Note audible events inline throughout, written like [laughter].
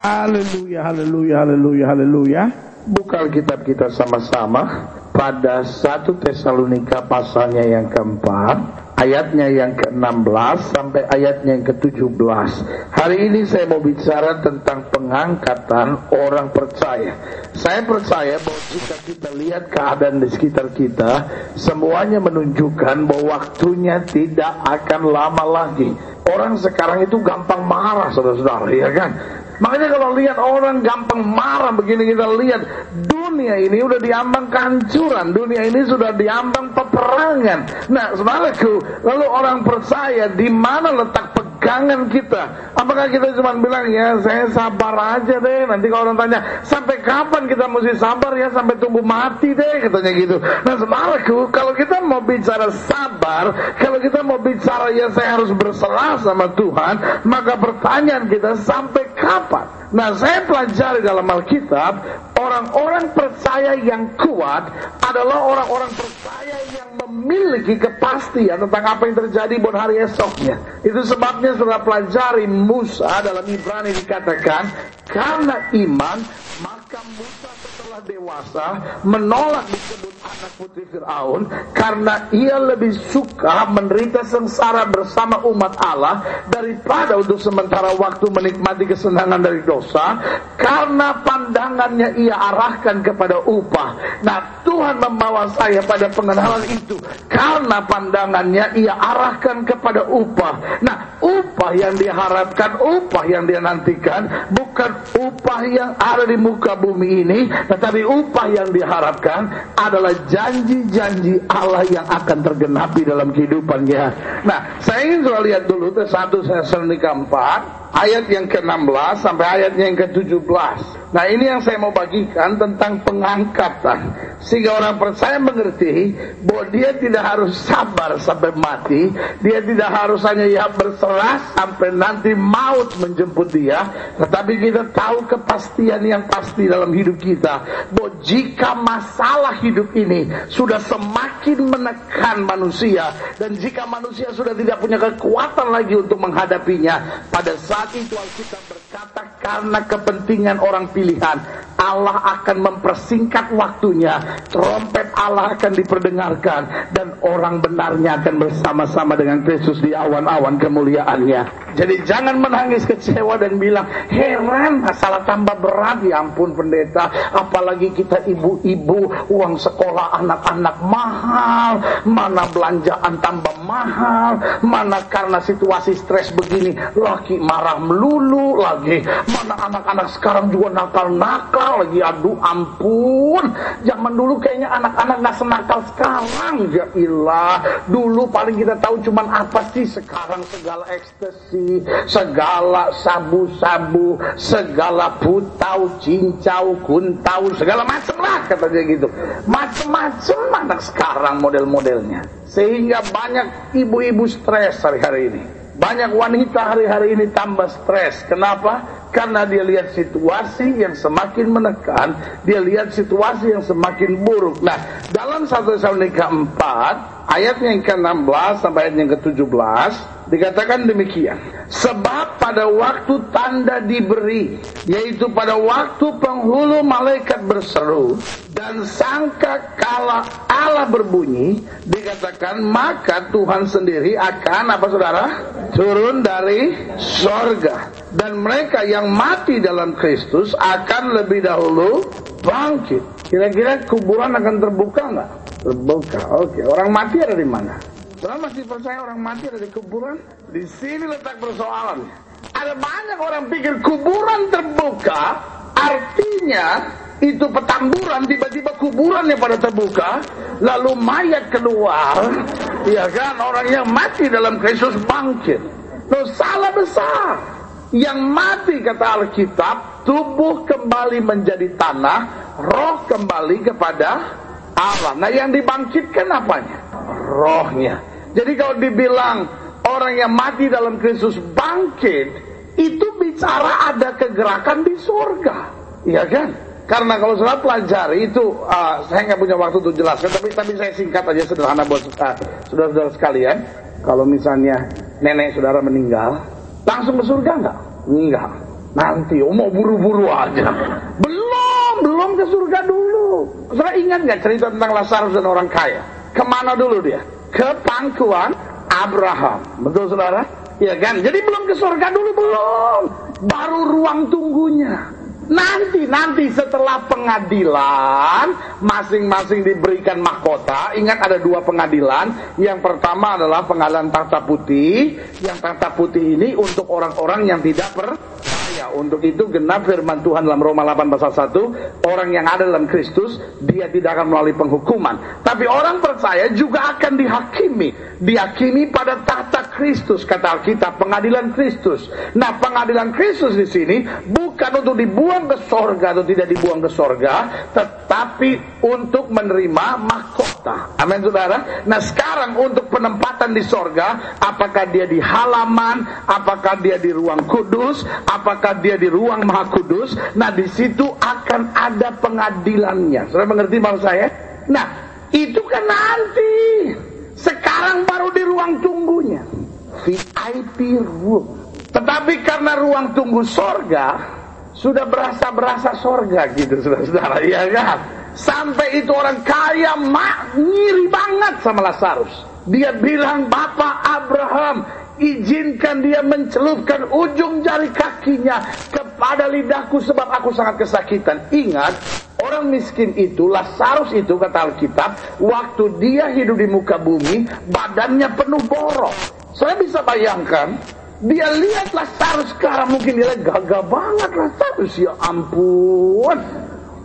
Haleluya, haleluya, haleluya, haleluya. Buka kitab kita sama-sama pada 1 Tesalonika pasalnya yang keempat, ayatnya yang ke-16 sampai ayatnya yang ke-17. Hari ini saya mau bicara tentang pengangkatan orang percaya. Saya percaya bahwa jika kita lihat keadaan di sekitar kita, semuanya menunjukkan bahwa waktunya tidak akan lama lagi. Orang sekarang itu gampang marah, saudara-saudara, ya kan? Makanya kalau lihat orang gampang marah begini kita lihat dunia ini udah diambang kehancuran, dunia ini sudah diambang peperangan. Nah, saudaraku, lalu orang percaya di mana letak pegangan kita? Apakah kita cuma bilang ya saya sabar aja deh. Nanti kalau orang tanya sampai kapan kita mesti sabar ya sampai tumbuh mati deh katanya gitu. Nah, saudaraku, kalau kita mau bicara sabar, kalau kita mau bicara ya saya harus berserah sama Tuhan, maka pertanyaan kita sampai kapan? Nah saya pelajari dalam Alkitab Orang-orang percaya yang kuat Adalah orang-orang percaya yang memiliki kepastian Tentang apa yang terjadi buat hari esoknya. Itu sebabnya setelah pelajari Musa dalam Ibrani dikatakan Karena iman Maka Musa setelah dewasa Menolak disebut anak putri Fir'aun Karena ia lebih suka menderita sengsara bersama umat Allah Daripada untuk sementara waktu menikmati kesenangan dari dosa. Karena pandangannya ia arahkan kepada upah. Nah Tuhan membawa saya pada pengenalan itu. Karena pandangannya ia arahkan kepada upah. Nah upah yang diharapkan, upah yang dia nantikan Bukan upah yang ada di muka bumi ini Tetapi upah yang diharapkan adalah janji-janji Allah yang akan tergenapi dalam kehidupannya Nah saya ingin sudah lihat dulu satu Tesalonika 4 ayat yang ke-16 sampai ayat yang ke-17. Nah ini yang saya mau bagikan tentang pengangkatan. Sehingga orang percaya mengerti bahwa dia tidak harus sabar sampai mati. Dia tidak harus hanya ya berserah sampai nanti maut menjemput dia. Tetapi kita tahu kepastian yang pasti dalam hidup kita. Bahwa jika masalah hidup ini sudah semakin menekan manusia. Dan jika manusia sudah tidak punya kekuatan lagi untuk menghadapinya. Pada saat itu Alkitab berkata karena kepentingan orang pilihan Allah akan mempersingkat waktunya. Trompet Allah akan diperdengarkan. Dan orang benarnya akan bersama-sama dengan Kristus di awan-awan kemuliaannya. Jadi jangan menangis kecewa dan bilang heran masalah tambah berat. Ya ampun pendeta. Apalagi kita ibu-ibu uang sekolah anak-anak mahal. Mana belanjaan tambah mahal. Mana karena situasi stres begini laki marah melulu lagi. Mana anak-anak sekarang juga nakal-nakal lagi. Aduh ampun. Zaman dulu kayaknya anak-anak gak senakal sekarang. Ya ilah. Dulu paling kita tahu cuman apa sih sekarang segala ekstasi, segala sabu-sabu, segala putau, cincau, kuntau, segala macam lah katanya gitu. Macem-macem anak sekarang model-modelnya. Sehingga banyak ibu-ibu stres hari-hari ini. Banyak wanita hari-hari ini tambah stres. Kenapa? Karena dia lihat situasi yang semakin menekan, dia lihat situasi yang semakin buruk. Nah, dalam 1 Tesalonika 4, ayatnya yang ke-16 sampai ayat yang ke-17, dikatakan demikian. Sebab pada waktu tanda diberi, yaitu pada waktu penghulu malaikat berseru, dan sangka kala Allah berbunyi, dikatakan maka Tuhan sendiri akan apa saudara? Turun dari sorga. Dan mereka yang mati dalam Kristus akan lebih dahulu bangkit. Kira-kira kuburan akan terbuka nggak? Terbuka. Oke, orang mati ada di mana? Saudara masih percaya orang mati ada di kuburan? Di sini letak persoalannya. Ada banyak orang pikir kuburan terbuka artinya itu petamburan tiba-tiba kuburannya pada terbuka lalu mayat keluar. Ya kan? Orang yang mati dalam Kristus bangkit. Salah besar. Yang mati kata Alkitab tubuh kembali menjadi tanah roh kembali kepada Allah. Nah yang dibangkitkan apanya? Rohnya. Jadi kalau dibilang orang yang mati dalam Kristus bangkit itu bicara ada kegerakan di surga. Ya kan karena kalau saudara pelajari itu uh, saya nggak punya waktu untuk jelaskan, tapi tapi saya singkat aja sederhana buat uh, saudara-saudara sekalian. Kalau misalnya nenek saudara meninggal, langsung ke surga nggak? Enggak. Nanti, oh mau buru-buru aja. [laughs] Belum, belum ke surga dulu. Saudara ingat nggak cerita tentang Lazarus dan orang kaya? Ke mana dulu dia? Ke pangkuan Abraham. Betul saudara? Ya kan? Jadi belum ke surga dulu, belum. Baru ruang tunggunya. Nanti, nanti setelah pengadilan, masing-masing diberikan mahkota. Ingat ada dua pengadilan. Yang pertama adalah pengadilan tahta putih. Yang tahta putih ini untuk orang-orang yang tidak percaya. Untuk itu genap firman Tuhan dalam Roma 8 pasal 1. Orang yang ada dalam Kristus, dia tidak akan melalui penghukuman. Tapi orang percaya juga akan dihakimi. Dihakimi pada tahta Kristus, kata Alkitab, pengadilan Kristus. Nah, pengadilan Kristus di sini bukan untuk dibuang dibuang ke sorga atau tidak dibuang ke sorga, tetapi untuk menerima mahkota. Amin saudara. Nah sekarang untuk penempatan di sorga, apakah dia di halaman, apakah dia di ruang kudus, apakah dia di ruang maha kudus. Nah di situ akan ada pengadilannya. Saudara mengerti maksud saya? Nah itu kan nanti. Sekarang baru di ruang tunggunya. VIP room. Tetapi karena ruang tunggu sorga, sudah berasa-berasa sorga gitu saudara-saudara ya kan sampai itu orang kaya mak ngiri banget sama Lazarus dia bilang Bapak Abraham izinkan dia mencelupkan ujung jari kakinya kepada lidahku sebab aku sangat kesakitan ingat Orang miskin itu, Lazarus itu kata Alkitab, waktu dia hidup di muka bumi, badannya penuh borok. Saya bisa bayangkan, dia lihat Lazarus sekarang mungkin dia gagah banget Lazarus ya ampun.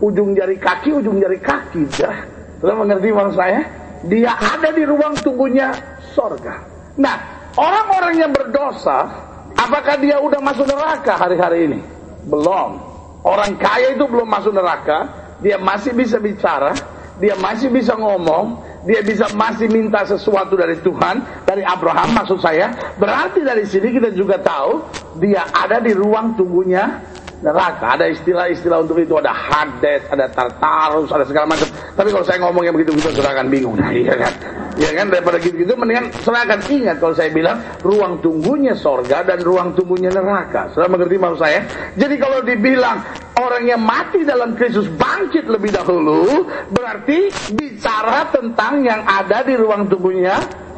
Ujung jari kaki, ujung jari kaki dah. Sudah mengerti maksud saya? Dia ada di ruang tunggunya sorga. Nah, orang-orang yang berdosa, apakah dia udah masuk neraka hari-hari ini? Belum. Orang kaya itu belum masuk neraka, dia masih bisa bicara, dia masih bisa ngomong, dia bisa masih minta sesuatu dari Tuhan, dari Abraham maksud saya, berarti dari sini kita juga tahu dia ada di ruang tunggunya neraka. Ada istilah-istilah untuk itu, ada Hades, ada Tartarus, ada segala macam. Tapi kalau saya ngomong yang begitu-begitu, saudara akan bingung. Nah, iya kan? Ya kan, daripada gitu-gitu, mendingan saudara akan ingat kalau saya bilang, ruang tunggunya sorga dan ruang tunggunya neraka. Saudara mengerti maksud saya? Jadi kalau dibilang, orang yang mati dalam Kristus bangkit lebih dahulu, berarti bicara tentang yang ada di ruang tunggunya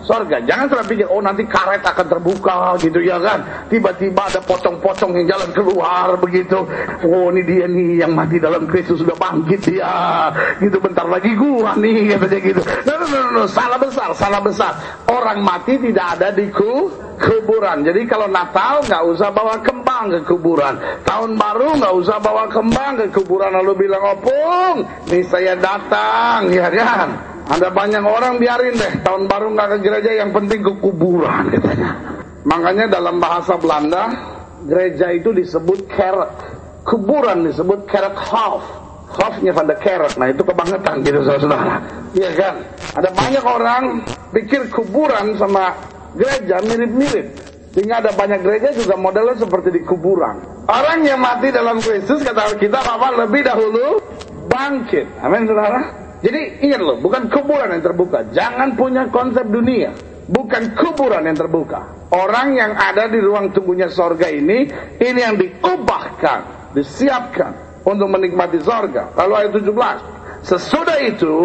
sorga. Jangan terlalu pikir, oh nanti karet akan terbuka gitu ya kan. Tiba-tiba ada pocong-pocong yang jalan keluar begitu. Oh ini dia nih yang mati dalam Kristus sudah bangkit ya. Gitu bentar lagi gua nih [laughs] katanya gitu. No, no, no, no, salah besar, salah besar. Orang mati tidak ada di ku, kuburan. Jadi kalau Natal nggak usah bawa kembang ke kuburan. Tahun baru nggak usah bawa kembang ke kuburan lalu bilang opung, nih saya datang ya kan. Ada banyak orang biarin deh tahun baru nggak ke gereja yang penting ke kuburan katanya. Makanya dalam bahasa Belanda gereja itu disebut keret, kuburan disebut keret half. Halfnya pada keret, nah itu kebangetan gitu saudara-saudara. Iya kan? Ada banyak orang pikir kuburan sama gereja mirip-mirip. Sehingga ada banyak gereja juga modelnya seperti di kuburan. Orang yang mati dalam Kristus kata kita apa lebih dahulu bangkit. Amin saudara. Jadi ingat loh, bukan kuburan yang terbuka. Jangan punya konsep dunia. Bukan kuburan yang terbuka. Orang yang ada di ruang tunggunya sorga ini, ini yang diubahkan, disiapkan untuk menikmati sorga. Lalu ayat 17. Sesudah itu,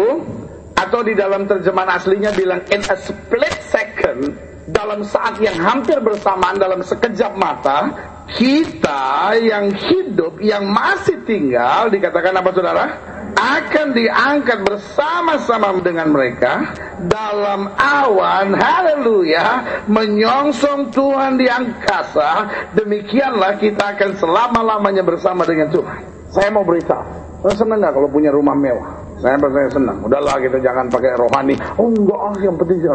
atau di dalam terjemahan aslinya bilang in a split second, dalam saat yang hampir bersamaan dalam sekejap mata, kita yang hidup, yang masih tinggal, dikatakan apa saudara? Akan diangkat bersama-sama dengan mereka dalam awan haleluya menyongsong Tuhan di angkasa. Demikianlah kita akan selama-lamanya bersama dengan Tuhan. Saya mau beritahu saya senang nggak kalau punya rumah mewah? Saya percaya senang. Udahlah kita jangan pakai rohani. Oh enggak ah yang penting [laughs]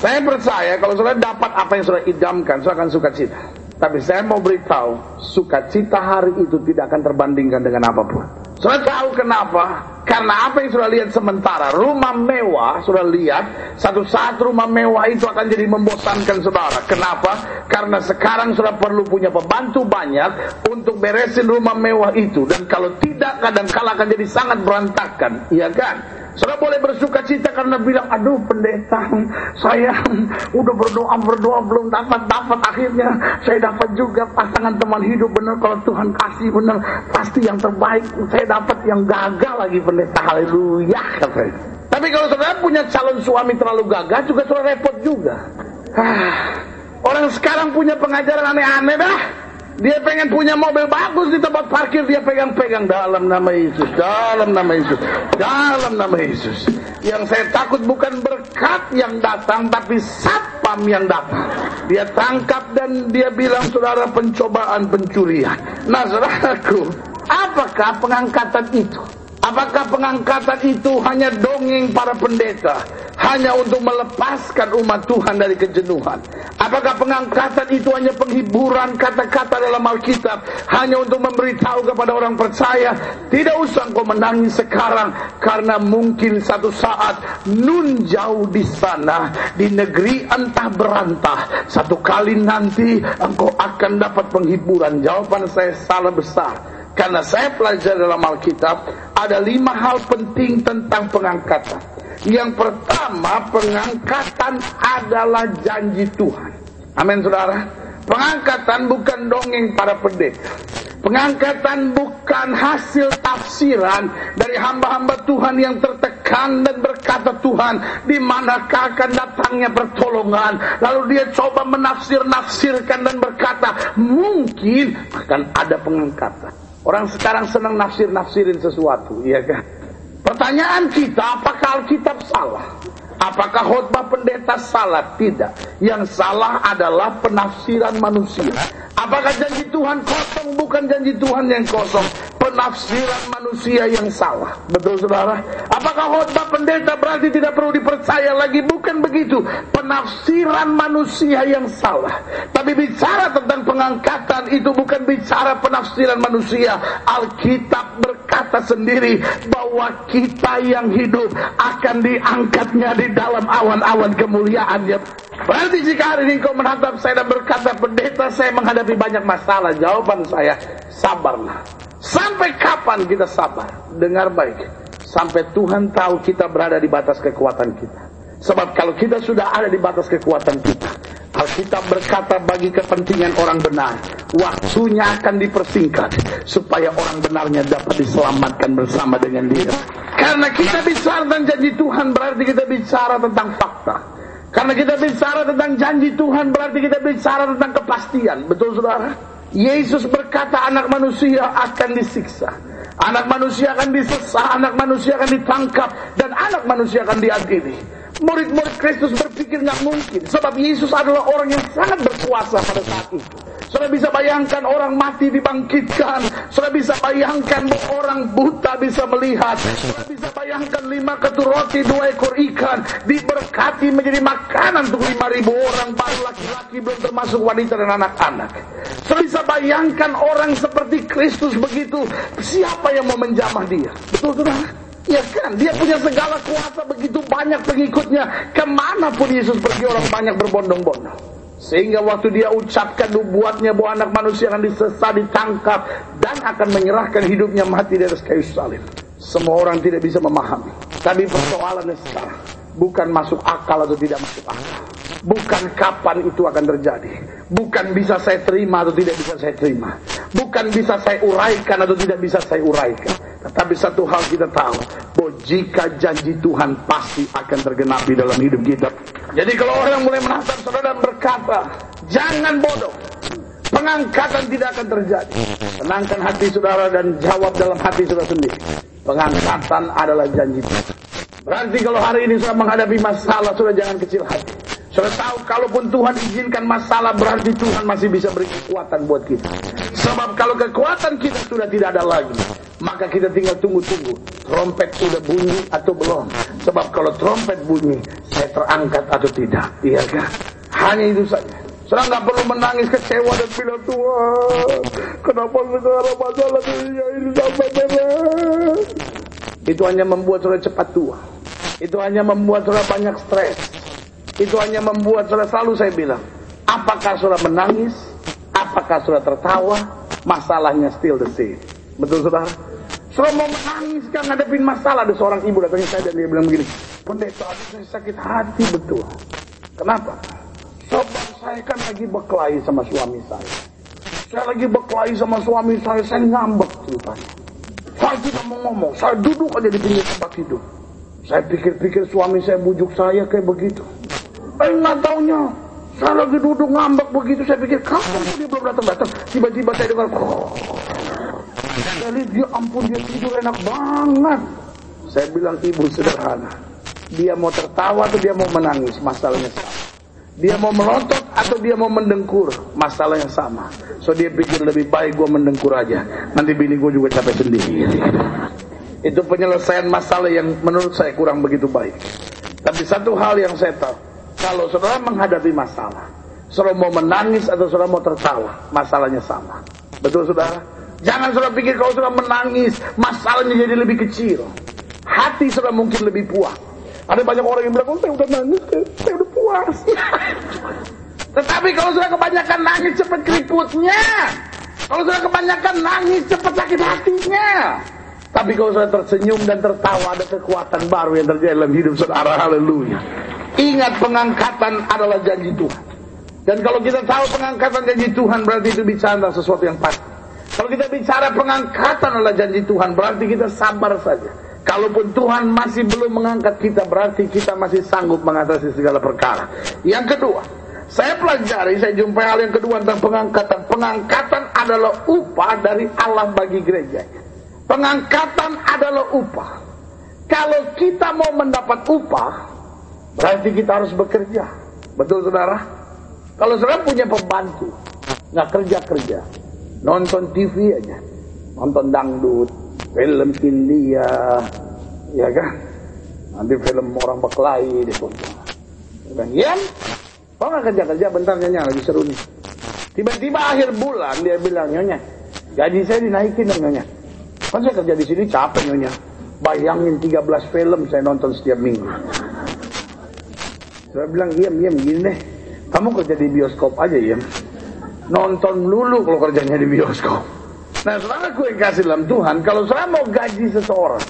saya percaya kalau sudah dapat apa yang sudah idamkan saya akan suka cita tapi saya mau beritahu sukacita hari itu tidak akan terbandingkan dengan apa pun sudah tahu kenapa? Karena apa yang sudah lihat sementara, rumah mewah sudah lihat, satu saat rumah mewah itu akan jadi membosankan saudara. Kenapa? Karena sekarang sudah perlu punya pembantu banyak untuk beresin rumah mewah itu. Dan kalau tidak, kadang-kala akan jadi sangat berantakan. Iya kan? Saudara boleh bersuka cita karena bilang, aduh pendeta, saya udah berdoa berdoa belum dapat dapat akhirnya saya dapat juga pasangan teman hidup benar kalau Tuhan kasih benar pasti yang terbaik saya dapat yang gagal lagi pendeta haleluya katanya. Tapi kalau saudara punya calon suami terlalu gagah juga saudara repot juga. Ah, orang sekarang punya pengajaran aneh-aneh dah. Dia pengen punya mobil bagus di tempat parkir dia pegang-pegang dalam nama Yesus, dalam nama Yesus, dalam nama Yesus. Yang saya takut bukan berkat yang datang tapi satpam yang datang. Dia tangkap dan dia bilang saudara pencobaan pencurian. Nah saudaraku, apakah pengangkatan itu? Apakah pengangkatan itu hanya dongeng para pendeta? Hanya untuk melepaskan umat Tuhan dari kejenuhan? Apakah pengangkatan itu hanya penghiburan kata-kata dalam Alkitab? Hanya untuk memberitahu kepada orang percaya? Tidak usah kau menangis sekarang. Karena mungkin satu saat nun jauh di sana. Di negeri entah berantah. Satu kali nanti engkau akan dapat penghiburan. Jawaban saya salah besar. Karena saya pelajari dalam Alkitab ada lima hal penting tentang pengangkatan. Yang pertama, pengangkatan adalah janji Tuhan. Amin, saudara. Pengangkatan bukan dongeng para pendeta. Pengangkatan bukan hasil tafsiran dari hamba-hamba Tuhan yang tertekan dan berkata Tuhan, di manakah akan datangnya pertolongan? Lalu dia coba menafsir-nafsirkan dan berkata, mungkin akan ada pengangkatan. Orang sekarang senang nafsir-nafsirin sesuatu, iya kan? Pertanyaan kita, apakah Alkitab salah? Apakah khotbah pendeta salah? Tidak. Yang salah adalah penafsiran manusia. Apakah janji Tuhan kosong? Bukan janji Tuhan yang kosong. Penafsiran manusia yang salah. Betul saudara? Apakah khotbah pendeta berarti tidak perlu dipercaya lagi? Bukan begitu. Penafsiran manusia yang salah. Tapi bicara tentang pengangkatan itu bukan bicara penafsiran manusia. Alkitab berkata sendiri bahwa kita yang hidup akan diangkatnya di dalam awan-awan kemuliaannya. Berarti jika hari ini kau menatap saya dan berkata pendeta saya menghadapi banyak masalah. Jawaban saya sabarlah. Sampai kapan kita sabar? Dengar baik. Sampai Tuhan tahu kita berada di batas kekuatan kita. Sebab kalau kita sudah ada di batas kekuatan kita, Alkitab berkata bagi kepentingan orang benar, waktunya akan dipersingkat supaya orang benarnya dapat diselamatkan bersama dengan dia. Karena kita bicara tentang janji Tuhan berarti kita bicara tentang fakta. Karena kita bicara tentang janji Tuhan berarti kita bicara tentang kepastian. Betul saudara? Yesus berkata anak manusia akan disiksa. Anak manusia akan disesah, anak manusia akan ditangkap, dan anak manusia akan diadili. Murid-murid Kristus berpikir nggak mungkin. Sebab Yesus adalah orang yang sangat berkuasa pada saat itu. Sudah bisa bayangkan orang mati dibangkitkan. Sudah bisa bayangkan orang buta bisa melihat. Sudah bisa bayangkan lima ketur roti, dua ekor ikan. Diberkati menjadi makanan untuk lima ribu orang. Baru laki-laki belum termasuk wanita dan anak-anak. Sudah bisa bayangkan orang seperti Kristus begitu. Siapa yang mau menjamah dia? Betul saudara? Ya kan, dia punya segala kuasa begitu banyak pengikutnya. Ke mana pun Yesus pergi orang banyak berbondong-bondong. Sehingga waktu dia ucapkan nubuatnya bahwa anak manusia akan disesa, ditangkap, dan akan menyerahkan hidupnya mati di atas kayu salib. Semua orang tidak bisa memahami. Tapi persoalannya sekarang, bukan masuk akal atau tidak masuk akal. Bukan kapan itu akan terjadi. Bukan bisa saya terima atau tidak bisa saya terima. Bukan bisa saya uraikan atau tidak bisa saya uraikan. Tetapi satu hal kita tahu, bahwa jika janji Tuhan pasti akan tergenapi dalam hidup kita. Jadi kalau orang mulai menatap saudara dan berkata, jangan bodoh. Pengangkatan tidak akan terjadi. Tenangkan hati saudara dan jawab dalam hati saudara sendiri. Pengangkatan adalah janji Tuhan. Berarti kalau hari ini sudah menghadapi masalah, sudah jangan kecil hati. Sudah tahu kalaupun Tuhan izinkan masalah berarti Tuhan masih bisa beri kekuatan buat kita. Sebab kalau kekuatan kita sudah tidak ada lagi, maka kita tinggal tunggu-tunggu. Trompet sudah bunyi atau belum? Sebab kalau trompet bunyi, saya terangkat atau tidak. Iya kan? Hanya itu saja. Sudah nggak perlu menangis kecewa dan bilang Tuhan, kenapa sekarang masalah dunia ini sampai beres? Itu hanya membuat saudara cepat tua. Itu hanya membuat saudara banyak stres. Itu hanya membuat saudara selalu saya bilang, apakah saudara menangis, apakah saudara tertawa, masalahnya still the same. Betul saudara? Saudara mau menangis kan ngadepin masalah. Ada seorang ibu datangnya saya dan dia bilang begini. Pendeta, saya sakit hati betul. Kenapa? Sebab saya kan lagi berkelahi sama suami saya. Saya lagi berkelahi sama suami saya, saya ngambek ceritanya. Saya tidak mau ngomong, saya duduk aja di pinggir tempat tidur. Saya pikir-pikir suami saya bujuk saya kayak begitu. Nggak taunya, saya lagi duduk ngambek begitu, saya pikir kapan dia belum datang-datang. Tiba-tiba saya dengar, oh. saya lihat dia ampun dia tidur enak banget. Saya bilang ibu sederhana, dia mau tertawa atau dia mau menangis, masalahnya sama. Dia mau melontot atau dia mau mendengkur, masalahnya sama. So dia pikir lebih baik gue mendengkur aja. Nanti bini gue juga capek sendiri. Itu penyelesaian masalah yang menurut saya kurang begitu baik. Tapi satu hal yang saya tahu, kalau saudara menghadapi masalah, saudara mau menangis atau saudara mau tertawa, masalahnya sama. Betul saudara? Jangan saudara pikir kalau saudara menangis, masalahnya jadi lebih kecil. Hati saudara mungkin lebih puas. Ada banyak orang yang bilang, oh saya udah nangis, saya udah puas. [laughs] Tetapi kalau sudah kebanyakan nangis cepat keriputnya. Kalau sudah kebanyakan nangis cepat sakit hatinya. Tapi kalau sudah tersenyum dan tertawa ada kekuatan baru yang terjadi dalam hidup saudara. Haleluya. Ingat pengangkatan adalah janji Tuhan. Dan kalau kita tahu pengangkatan janji Tuhan berarti itu bicara tentang sesuatu yang pasti. Kalau kita bicara pengangkatan adalah janji Tuhan berarti kita sabar saja. Kalaupun Tuhan masih belum mengangkat kita berarti kita masih sanggup mengatasi segala perkara. Yang kedua, saya pelajari, saya jumpai hal yang kedua tentang pengangkatan. Pengangkatan adalah upah dari Allah bagi gereja. Pengangkatan adalah upah. Kalau kita mau mendapat upah, berarti kita harus bekerja. Betul saudara? Kalau saudara punya pembantu, nggak kerja-kerja, nonton TV aja, nonton dangdut, film India, ya kan? Nanti film orang berkelahi di Bilang, Yan, kok nggak kerja-kerja bentar nyonya lagi seru nih. Tiba-tiba akhir bulan dia bilang nyonya, gaji saya dinaikin dong nyonya. Kan saya kerja di sini capek nyonya. Bayangin 13 film saya nonton setiap minggu. Saya bilang, diam, diam, gini deh. Kamu kerja di bioskop aja ya. Nonton lulu kalau kerjanya di bioskop. Nah, saudara yang kasih dalam Tuhan, kalau saudara mau gaji seseorang,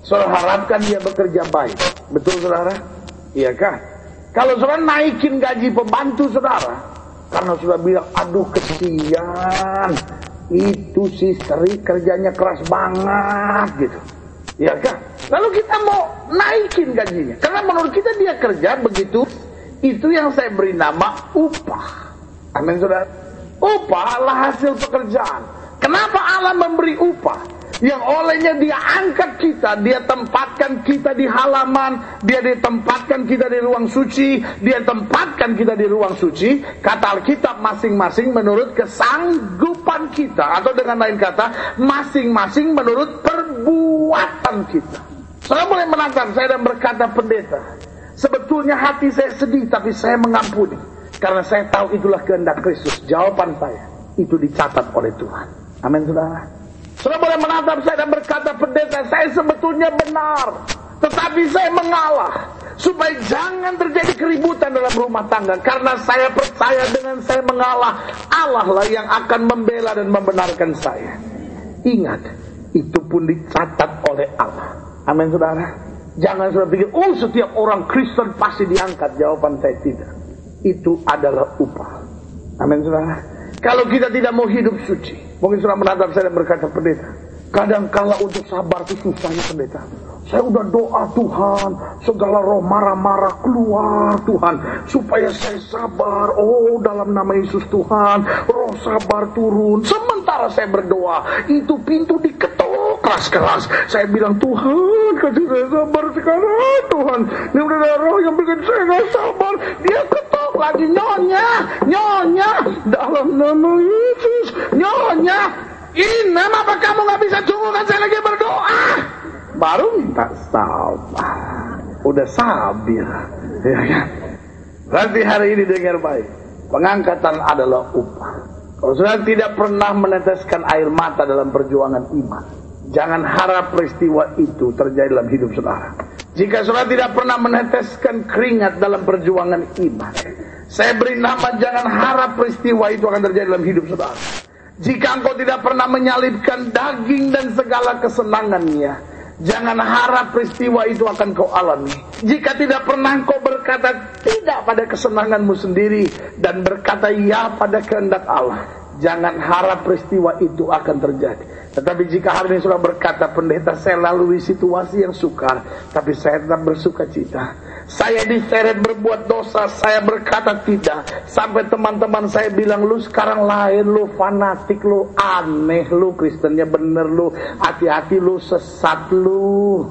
saudara harapkan dia bekerja baik. Betul saudara? Iya kan? Kalau saudara naikin gaji pembantu saudara, karena sudah bilang, aduh kesian, itu si seri kerjanya keras banget gitu. Iya kan? Lalu kita mau naikin gajinya. Karena menurut kita dia kerja begitu, itu yang saya beri nama upah. Amin saudara. Upah adalah hasil pekerjaan. Kenapa Allah memberi upah? Yang olehnya dia angkat kita, dia tempatkan kita di halaman, dia ditempatkan kita di ruang suci, dia tempatkan kita di ruang suci. Kata Alkitab masing-masing menurut kesanggupan kita. Atau dengan lain kata, masing-masing menurut perbuatan kita. Saya boleh menantang, saya dan berkata pendeta. Sebetulnya hati saya sedih, tapi saya mengampuni. Karena saya tahu itulah kehendak Kristus. Jawaban saya, itu dicatat oleh Tuhan. Amin saudara. Saudara boleh menatap saya dan berkata pendeta saya sebetulnya benar. Tetapi saya mengalah. Supaya jangan terjadi keributan dalam rumah tangga. Karena saya percaya dengan saya mengalah. Allah lah yang akan membela dan membenarkan saya. Ingat. Itu pun dicatat oleh Allah. Amin saudara. Jangan saudara pikir, oh setiap orang Kristen pasti diangkat. Jawaban saya tidak. Itu adalah upah. Amin saudara. Kalau kita tidak mau hidup suci, mungkin sudah menatap saya dan berkata pendeta. Kadang kala untuk sabar itu susahnya pendeta. Saya udah doa Tuhan, segala roh marah-marah keluar Tuhan, supaya saya sabar. Oh dalam nama Yesus Tuhan, roh sabar turun. Sementara saya berdoa, itu pintu diketuk keras-keras. Saya bilang Tuhan, kasih saya sabar sekarang Tuhan. Ini udah roh yang bikin saya gak sabar. Dia ketuk lagi nyonya, nyonya dalam nama Yesus, nyonya. Ini apa kamu gak bisa tunggu kan saya lagi berdoa? Baru minta sabar. Udah sabir. Ya kan? Berarti hari ini dengar baik. Pengangkatan adalah upah. Kalau saudara tidak pernah meneteskan air mata dalam perjuangan iman. Jangan harap peristiwa itu terjadi dalam hidup saudara. Jika saudara tidak pernah meneteskan keringat dalam perjuangan iman. Saya beri nama jangan harap peristiwa itu akan terjadi dalam hidup saudara. Jika engkau tidak pernah menyalibkan daging dan segala kesenangannya, jangan harap peristiwa itu akan kau alami. Jika tidak pernah engkau berkata tidak pada kesenanganmu sendiri dan berkata ya pada kehendak Allah, jangan harap peristiwa itu akan terjadi. Tetapi jika hari ini sudah berkata pendeta saya lalui situasi yang sukar, tapi saya tetap bersuka cita. Saya diseret berbuat dosa, saya berkata tidak. Sampai teman-teman saya bilang lu sekarang lain, lu fanatik, lu aneh, lu Kristennya bener, lu hati-hati, lu sesat, lu.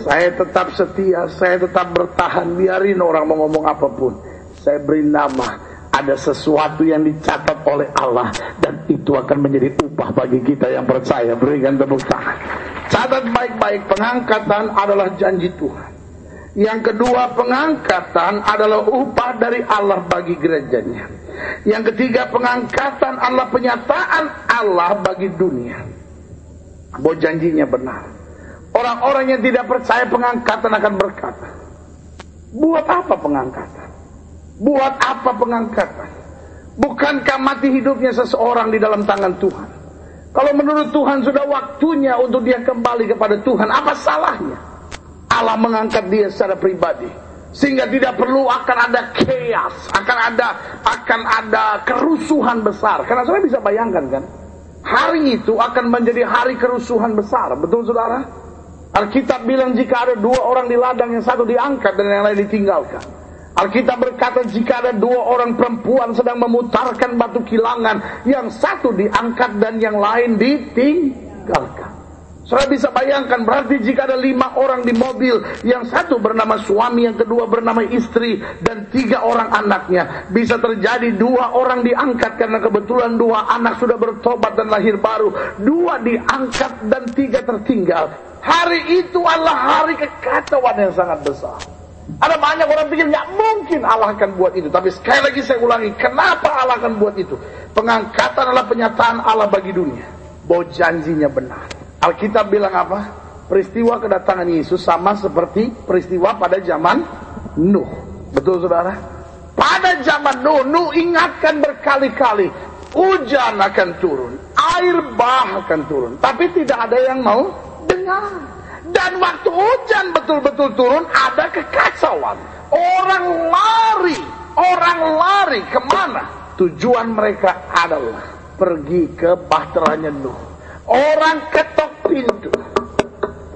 Saya tetap setia, saya tetap bertahan, biarin orang mau ngomong apa pun. Saya beri nama, ada sesuatu yang dicatat oleh Allah dan itu akan menjadi upah bagi kita yang percaya. Berikan tepuk tangan. Catat baik-baik. Pengangkatan adalah janji Tuhan. Yang kedua pengangkatan adalah upah dari Allah bagi gerejanya. Yang ketiga pengangkatan adalah penyataan Allah bagi dunia. Bahwa janjinya benar. Orang-orang yang tidak percaya pengangkatan akan berkata buat apa pengangkatan Buat apa pengangkatan? Bukankah mati hidupnya seseorang di dalam tangan Tuhan? Kalau menurut Tuhan sudah waktunya untuk dia kembali kepada Tuhan, apa salahnya? Allah mengangkat dia secara pribadi sehingga tidak perlu akan ada chaos, akan ada akan ada kerusuhan besar. Karena saudara bisa bayangkan kan, hari itu akan menjadi hari kerusuhan besar, betul saudara? Alkitab bilang jika ada dua orang di ladang yang satu diangkat dan yang lain ditinggalkan. Alkitab berkata jika ada dua orang perempuan sedang memutarkan batu kilangan, yang satu diangkat dan yang lain ditinggalkan. Saudara bisa bayangkan berarti jika ada lima orang di mobil, yang satu bernama suami, yang kedua bernama istri, dan tiga orang anaknya. Bisa terjadi dua orang diangkat karena kebetulan dua anak sudah bertobat dan lahir baru. Dua diangkat dan tiga tertinggal. Hari itu adalah hari kekacauan yang sangat besar. Ada banyak orang pikir nggak mungkin Allah akan buat itu. Tapi sekali lagi saya ulangi, kenapa Allah akan buat itu? Pengangkatan adalah penyataan Allah bagi dunia. Bahwa janjinya benar. Alkitab bilang apa? Peristiwa kedatangan Yesus sama seperti peristiwa pada zaman Nuh. Betul saudara? Pada zaman Nuh, Nuh ingatkan berkali-kali. Hujan akan turun. Air bah akan turun. Tapi tidak ada yang mau dengar. Dan waktu hujan betul-betul turun ada kekacauan. Orang lari, orang lari ke mana? Tujuan mereka adalah pergi ke bahteranya Nuh. Orang ketok pintu.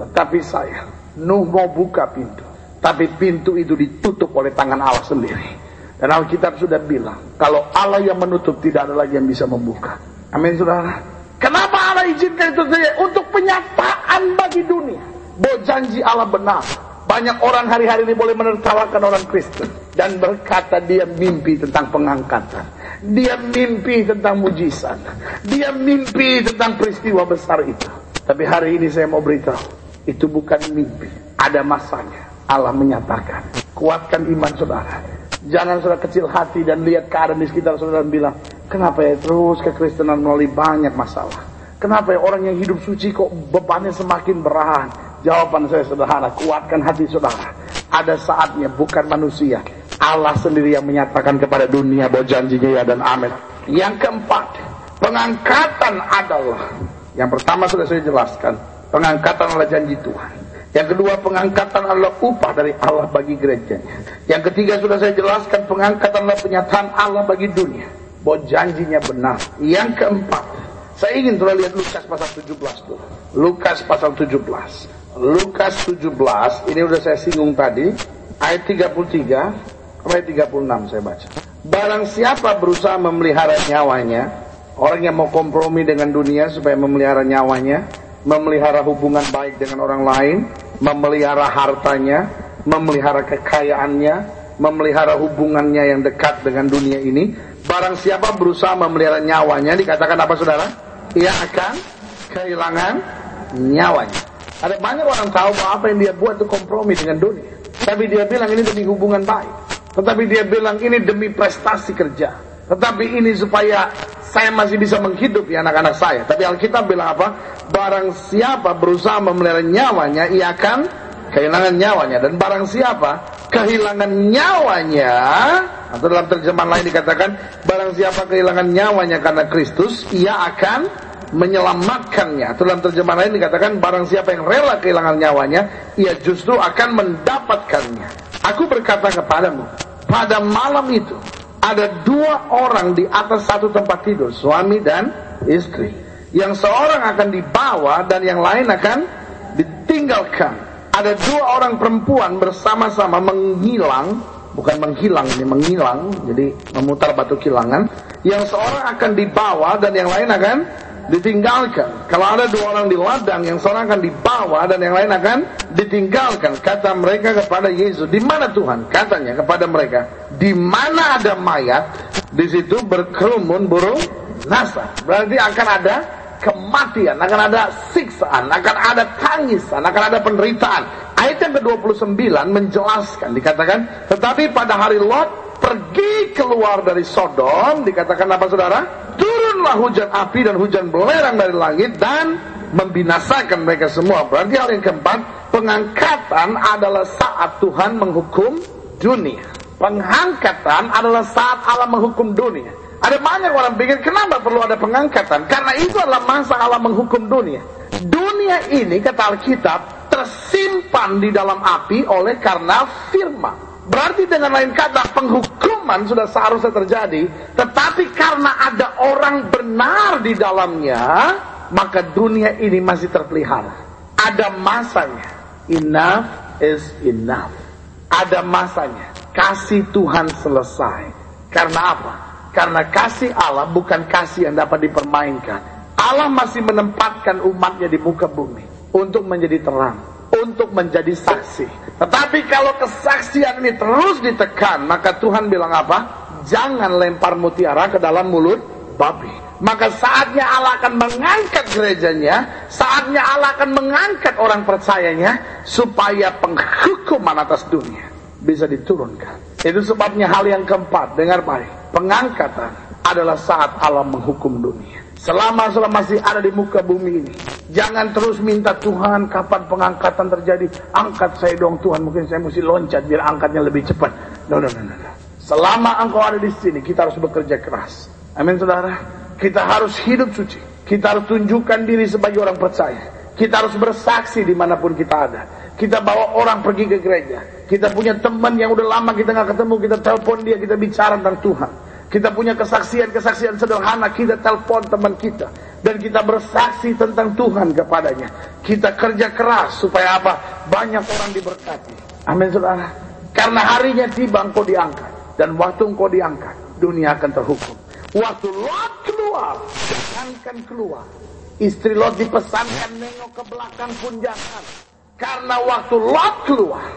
Tetapi saya, Nuh mau buka pintu. Tapi pintu itu ditutup oleh tangan Allah sendiri. Dan Alkitab sudah bilang, kalau Allah yang menutup tidak ada lagi yang bisa membuka. Amin saudara. Kenapa Allah izinkan itu saja? Untuk penyataan bagi dunia bahwa janji Allah benar. Banyak orang hari-hari ini boleh menertawakan orang Kristen dan berkata dia mimpi tentang pengangkatan. Dia mimpi tentang mujizat. Dia mimpi tentang peristiwa besar itu. Tapi hari ini saya mau beritahu, itu bukan mimpi. Ada masanya. Allah menyatakan, kuatkan iman saudara. Jangan saudara kecil hati dan lihat keadaan di sekitar saudara dan bilang, kenapa ya terus kekristenan melalui banyak masalah. Kenapa ya orang yang hidup suci kok bebannya semakin berat? Jawaban saya sederhana, kuatkan hati saudara. Ada saatnya bukan manusia. Allah sendiri yang menyatakan kepada dunia bahwa janjinya ya dan amin. Yang keempat, pengangkatan adalah yang pertama sudah saya jelaskan, pengangkatan adalah janji Tuhan. Yang kedua, pengangkatan adalah upah dari Allah bagi gerejanya. Yang ketiga sudah saya jelaskan, pengangkatan adalah penyataan Allah bagi dunia. Bahwa janjinya benar. Yang keempat, saya ingin telah lihat Lukas pasal 17 dulu. Lukas pasal 17. Lukas 17, ini udah saya singgung tadi, ayat 33 ayat 36 saya baca. Barang siapa berusaha memelihara nyawanya, orang yang mau kompromi dengan dunia supaya memelihara nyawanya, memelihara hubungan baik dengan orang lain, memelihara hartanya, memelihara kekayaannya, memelihara hubungannya yang dekat dengan dunia ini, barang siapa berusaha memelihara nyawanya, dikatakan apa saudara? Ia akan kehilangan nyawanya. Ada banyak orang tahu bahwa apa yang dia buat itu kompromi dengan dunia. Tapi dia bilang ini demi hubungan baik. Tetapi dia bilang ini demi prestasi kerja. Tetapi ini supaya saya masih bisa menghidupi anak-anak saya. Tapi Alkitab bilang apa? Barang siapa berusaha memelihara nyawanya, ia akan kehilangan nyawanya. Dan barang siapa kehilangan nyawanya atau dalam terjemahan lain dikatakan barang siapa kehilangan nyawanya karena Kristus ia akan menyelamatkannya dalam terjemahan lain dikatakan barang siapa yang rela kehilangan nyawanya ia justru akan mendapatkannya aku berkata kepadamu pada malam itu ada dua orang di atas satu tempat tidur suami dan istri yang seorang akan dibawa dan yang lain akan ditinggalkan ada dua orang perempuan bersama-sama menghilang, bukan menghilang ini menghilang, jadi memutar batu kilangan. Yang seorang akan dibawa dan yang lain akan ditinggalkan. Kalau ada dua orang di ladang, yang seorang akan dibawa dan yang lain akan ditinggalkan. Kata mereka kepada Yesus, di mana Tuhan? Katanya kepada mereka, di mana ada mayat, di situ berkerumun burung nasa. Berarti akan ada kematian, akan ada siksaan, akan ada tangisan, akan ada penderitaan. Ayat yang ke-29 menjelaskan, dikatakan, tetapi pada hari Lot pergi keluar dari Sodom, dikatakan apa saudara? Turunlah hujan api dan hujan belerang dari langit dan membinasakan mereka semua. Berarti hal yang keempat, pengangkatan adalah saat Tuhan menghukum dunia. Pengangkatan adalah saat Allah menghukum dunia. Ada banyak orang pikir kenapa perlu ada pengangkatan? Karena itu adalah masa Allah menghukum dunia. Dunia ini kata Alkitab tersimpan di dalam api oleh karena firman. Berarti dengan lain kata penghukuman sudah seharusnya terjadi, tetapi karena ada orang benar di dalamnya, maka dunia ini masih terpelihara. Ada masanya. Enough is enough. Ada masanya. Kasih Tuhan selesai. Karena apa? Karena kasih Allah bukan kasih yang dapat dipermainkan. Allah masih menempatkan umatnya di muka bumi untuk menjadi terang, untuk menjadi saksi. Tetapi kalau kesaksian ini terus ditekan, maka Tuhan bilang apa? Jangan lempar mutiara ke dalam mulut babi. Maka saatnya Allah akan mengangkat gerejanya, saatnya Allah akan mengangkat orang percayanya supaya penghukuman atas dunia bisa diturunkan. Itu sebabnya hal yang keempat, dengar baik pengangkatan adalah saat Allah menghukum dunia. Selama selama masih ada di muka bumi ini, jangan terus minta Tuhan kapan pengangkatan terjadi. Angkat saya dong Tuhan, mungkin saya mesti loncat biar angkatnya lebih cepat. No, no, no, no. Selama engkau ada di sini, kita harus bekerja keras. Amin saudara. Kita harus hidup suci. Kita harus tunjukkan diri sebagai orang percaya. Kita harus bersaksi di mana pun kita ada. Kita bawa orang pergi ke gereja. Kita punya teman yang udah lama kita nggak ketemu, kita telepon dia, kita bicara tentang Tuhan. Kita punya kesaksian-kesaksian sederhana, kita telepon teman kita. Dan kita bersaksi tentang Tuhan kepadanya. Kita kerja keras supaya apa? Banyak orang diberkati. Amin saudara. Karena harinya tiba engkau diangkat. Dan waktu engkau diangkat, dunia akan terhukum. Waktu Lot keluar, jangankan keluar. Istri Lot dipesankan nengok ke belakang pun jangan. Karena waktu Lot keluar,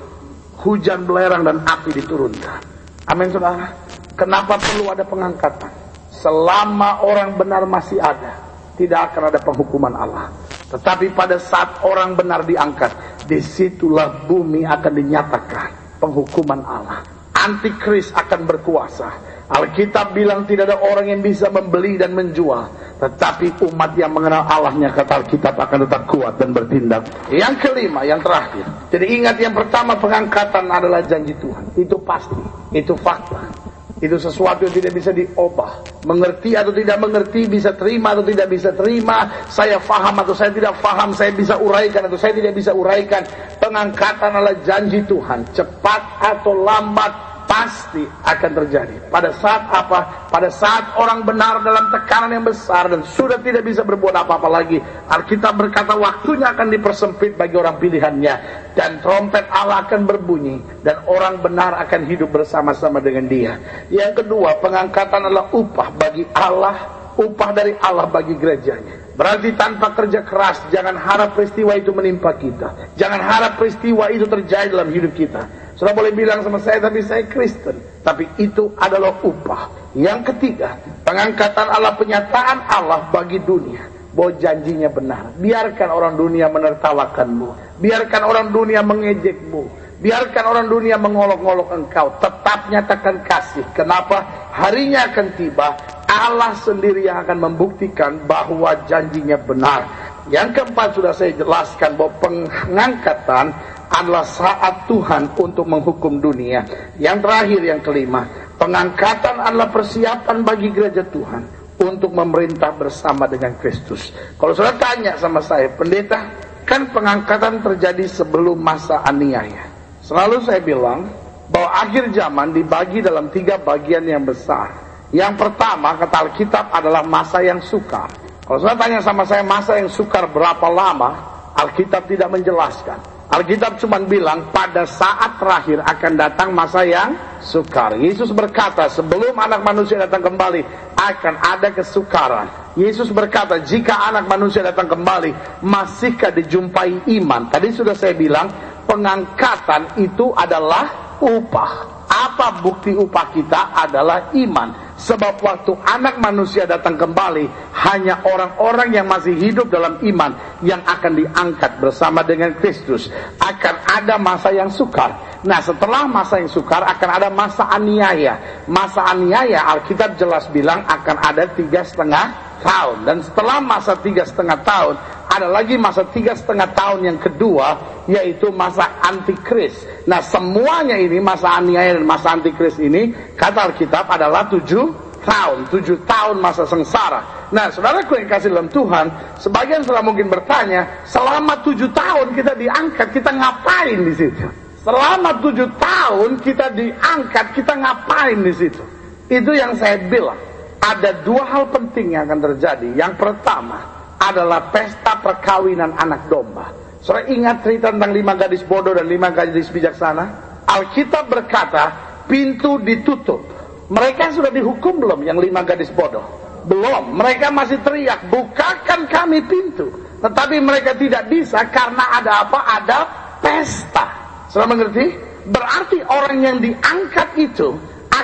hujan belerang dan api diturunkan. Amin saudara. Kenapa perlu ada pengangkatan? Selama orang benar masih ada, tidak akan ada penghukuman Allah. Tetapi pada saat orang benar diangkat, di situlah bumi akan dinyatakan penghukuman Allah. Antikris akan berkuasa. Alkitab bilang tidak ada orang yang bisa membeli dan menjual. Tetapi umat yang mengenal Allahnya kata Alkitab akan tetap kuat dan bertindak. Yang kelima, yang terakhir. Jadi ingat yang pertama pengangkatan adalah janji Tuhan. Itu pasti. Itu fakta. Itu sesuatu yang tidak bisa diubah. Mengerti atau tidak mengerti, bisa terima atau tidak bisa terima. Saya faham atau saya tidak faham, saya bisa uraikan atau saya tidak bisa uraikan. Pengangkatan adalah janji Tuhan. Cepat atau lambat pasti akan terjadi. Pada saat apa? Pada saat orang benar dalam tekanan yang besar dan sudah tidak bisa berbuat apa-apa lagi. Alkitab berkata waktunya akan dipersempit bagi orang pilihannya. Dan trompet Allah akan berbunyi. Dan orang benar akan hidup bersama-sama dengan dia. Yang kedua, pengangkatan adalah upah bagi Allah. Upah dari Allah bagi gerejanya. Berarti tanpa kerja keras, jangan harap peristiwa itu menimpa kita. Jangan harap peristiwa itu terjadi dalam hidup kita. Sudah boleh bilang sama saya, tapi saya Kristen. Tapi itu adalah upah. Yang ketiga, pengangkatan Allah, penyataan Allah bagi dunia. Bahwa janjinya benar. Biarkan orang dunia menertawakanmu. Biarkan orang dunia mengejekmu. Biarkan orang dunia mengolok-olok engkau. Tetap nyatakan kasih. Kenapa? Harinya akan tiba. Allah sendiri yang akan membuktikan bahwa janjinya benar. Yang keempat sudah saya jelaskan bahwa pengangkatan adalah saat Tuhan untuk menghukum dunia. Yang terakhir yang kelima, pengangkatan adalah persiapan bagi gereja Tuhan untuk memerintah bersama dengan Kristus. Kalau saudara tanya sama saya, pendeta, kan pengangkatan terjadi sebelum masa aniaya. Selalu saya bilang bahwa akhir zaman dibagi dalam tiga bagian yang besar. Yang pertama, kata Alkitab adalah masa yang sukar. Kalau saya tanya sama saya masa yang sukar berapa lama, Alkitab tidak menjelaskan. Alkitab cuma bilang pada saat terakhir akan datang masa yang sukar. Yesus berkata sebelum anak manusia datang kembali akan ada kesukaran. Yesus berkata jika anak manusia datang kembali masihkah dijumpai iman. Tadi sudah saya bilang pengangkatan itu adalah upah. Apa bukti upah kita adalah iman. Sebab waktu anak manusia datang kembali, hanya orang-orang yang masih hidup dalam iman yang akan diangkat bersama dengan Kristus. Akan ada masa yang sukar. Nah setelah masa yang sukar akan ada masa aniaya. Masa aniaya Alkitab jelas bilang akan ada tiga setengah tahun. Dan setelah masa tiga setengah tahun, ada lagi masa tiga setengah tahun yang kedua, yaitu masa antikris. Nah semuanya ini, masa aniaya dan masa antikris ini, kata Alkitab adalah tujuh tahun, tujuh tahun masa sengsara. Nah, saudara yang kasih dalam Tuhan, sebagian sudah mungkin bertanya, selama tujuh tahun kita diangkat, kita ngapain di situ? Selama tujuh tahun kita diangkat, kita ngapain di situ? Itu yang saya bilang ada dua hal penting yang akan terjadi. Yang pertama adalah pesta perkawinan anak domba. Saudara ingat cerita tentang lima gadis bodoh dan lima gadis bijaksana? Alkitab berkata, pintu ditutup. Mereka sudah dihukum belum yang lima gadis bodoh? Belum. Mereka masih teriak, bukakan kami pintu. Tetapi mereka tidak bisa karena ada apa? Ada pesta. Saudara mengerti? Berarti orang yang diangkat itu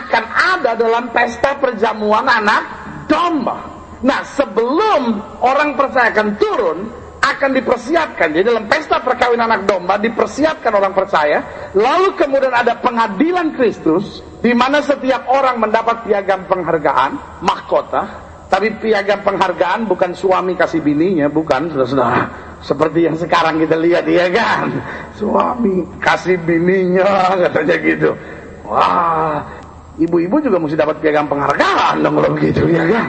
akan ada dalam pesta perjamuan anak domba. Nah, sebelum orang percaya akan turun, akan dipersiapkan. Jadi dalam pesta perkawinan anak domba dipersiapkan orang percaya. Lalu kemudian ada pengadilan Kristus, di mana setiap orang mendapat piagam penghargaan, mahkota. Tapi piagam penghargaan bukan suami kasih bininya, bukan, saudara-saudara. Seperti yang sekarang kita lihat, ya kan? Suami kasih bininya, katanya gitu. Wah, Ibu-ibu juga mesti dapat piagam penghargaan dong kalau begitu ya kan?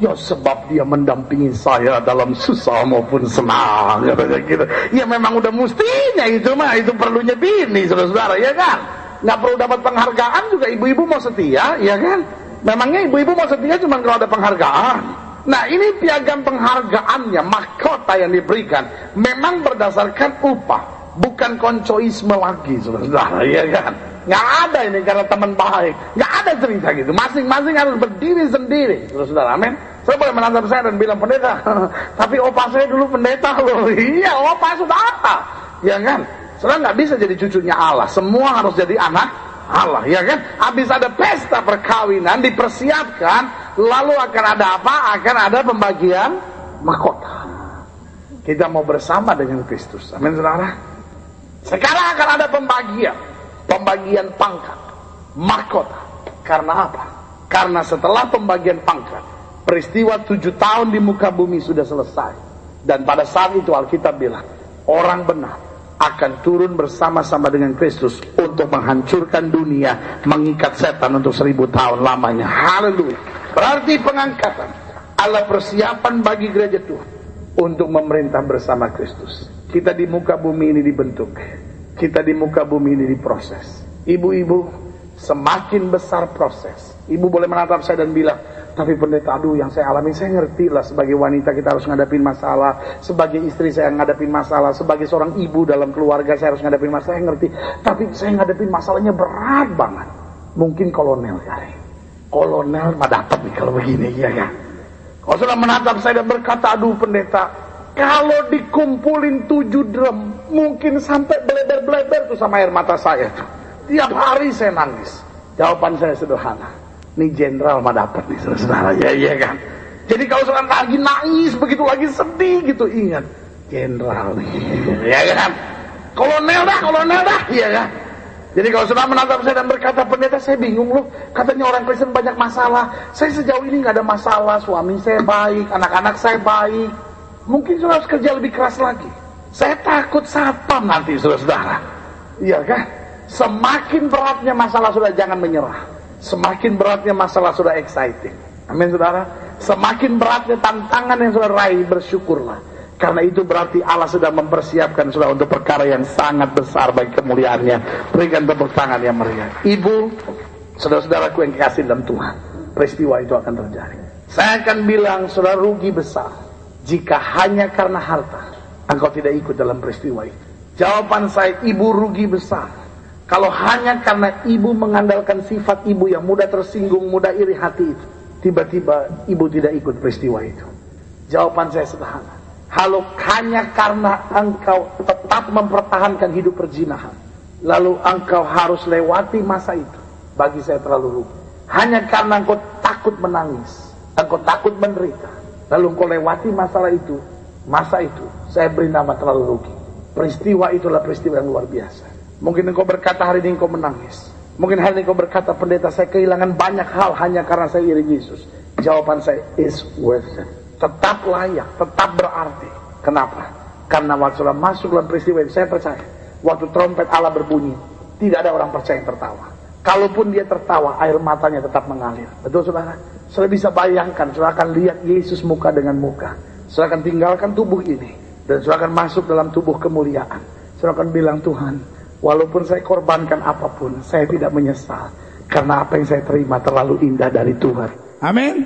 Ya sebab dia mendampingi saya dalam susah maupun senang katanya gitu. Ya memang udah mestinya itu mah itu perlunya bini saudara-saudara ya kan? Nggak perlu dapat penghargaan juga ibu-ibu mau setia ya kan? Memangnya ibu-ibu mau setia cuma kalau ada penghargaan. Nah ini piagam penghargaannya mahkota yang diberikan memang berdasarkan upah bukan koncoisme lagi saudara-saudara ya kan? Nggak ada ini karena teman baik. Nggak ada cerita gitu. Masing-masing harus berdiri sendiri. Terus saudara, amin. Saya boleh menantang saya dan bilang pendeta. [laughs] Tapi opa saya dulu pendeta loh. [laughs] Iya, opa sudah apa? Ya kan? Saudara nggak bisa jadi cucunya Allah. Semua harus jadi anak Allah, ya kan? Habis ada pesta perkawinan dipersiapkan, lalu akan ada apa? Akan ada pembagian mahkota. Kita mau bersama dengan Kristus. Amin, saudara. Sekarang akan ada pembagian pembagian pangkat, mahkota. Karena apa? Karena setelah pembagian pangkat, peristiwa tujuh tahun di muka bumi sudah selesai. Dan pada saat itu Alkitab bilang, orang benar akan turun bersama-sama dengan Kristus untuk menghancurkan dunia, mengikat setan untuk seribu tahun lamanya. Haleluya. Berarti pengangkatan adalah persiapan bagi gereja Tuhan untuk memerintah bersama Kristus. Kita di muka bumi ini dibentuk kita di muka bumi ini diproses. Ibu-ibu, semakin besar proses. Ibu boleh menatap saya dan bilang, tapi pendeta aduh yang saya alami saya ngerti lah sebagai wanita kita harus ngadapin masalah. Sebagai istri saya ngadapin masalah. Sebagai seorang ibu dalam keluarga saya harus ngadapin masalah. Saya ngerti. Tapi saya ngadapin masalahnya berat banget. Mungkin kolonel kali. Kolonel mah dapat nih kalau begini ya. Kan kalau sudah menatap saya dan berkata aduh pendeta kalau dikumpulin tujuh drum, mungkin sampai bleber-bleber tuh sama air mata saya tuh. Tiap hari saya nangis. Jawaban saya sederhana. Ini jenderal mah dapat nih saudara ya iya kan. Jadi kalau saudara lagi nangis begitu lagi sedih gitu ingat jenderal nih ya kan. Kolonel dah, kolonel dah, iya kan. Jadi kalau sudah menatap saya dan berkata pendeta saya bingung loh katanya orang Kristen banyak masalah. Saya sejauh ini nggak ada masalah, suami saya baik, anak-anak saya baik. Mungkin saudara harus kerja lebih keras lagi. Saya takut satpam nanti saudara-saudara. Iya kan? Semakin beratnya masalah sudah jangan menyerah. Semakin beratnya masalah sudah exciting. Amin saudara. Semakin beratnya tantangan yang sudah raih bersyukurlah. Karena itu berarti Allah sudah mempersiapkan sudah untuk perkara yang sangat besar bagi kemuliaannya. Berikan tepuk tangan yang meriah. Ibu, saudara-saudaraku yang kasih dalam Tuhan. Peristiwa itu akan terjadi. Saya akan bilang sudah rugi besar. Jika hanya karena harta. Engkau tidak ikut dalam peristiwa itu. Jawaban saya, ibu rugi besar. Kalau hanya karena ibu mengandalkan sifat ibu yang mudah tersinggung, mudah iri hati itu. Tiba-tiba ibu tidak ikut peristiwa itu. Jawaban saya sederhana. Kalau hanya karena engkau tetap mempertahankan hidup perzinahan. Lalu engkau harus lewati masa itu. Bagi saya terlalu rugi. Hanya karena engkau takut menangis. Engkau takut menderita. Lalu engkau lewati masalah itu. Masa itu saya beri nama terlalu rugi. Peristiwa itulah peristiwa yang luar biasa. Mungkin engkau berkata hari ini engkau menangis. Mungkin hari ini engkau berkata pendeta saya kehilangan banyak hal hanya karena saya iri Yesus. Jawaban saya is worth it tetap layak, tetap berarti. Kenapa? Karena waktu sudah masuk dalam peristiwa ini, saya percaya. Waktu trompet Allah berbunyi, tidak ada orang percaya yang tertawa. Kalaupun dia tertawa, air matanya tetap mengalir. Betul saudara? Sudah bisa bayangkan, sudah akan lihat Yesus muka dengan muka. Sudah akan tinggalkan tubuh ini. Dan sudah akan masuk dalam tubuh kemuliaan. Sudah akan bilang, Tuhan, walaupun saya korbankan apa pun, saya tidak menyesal. Karena apa yang saya terima terlalu indah dari Tuhan. Amin.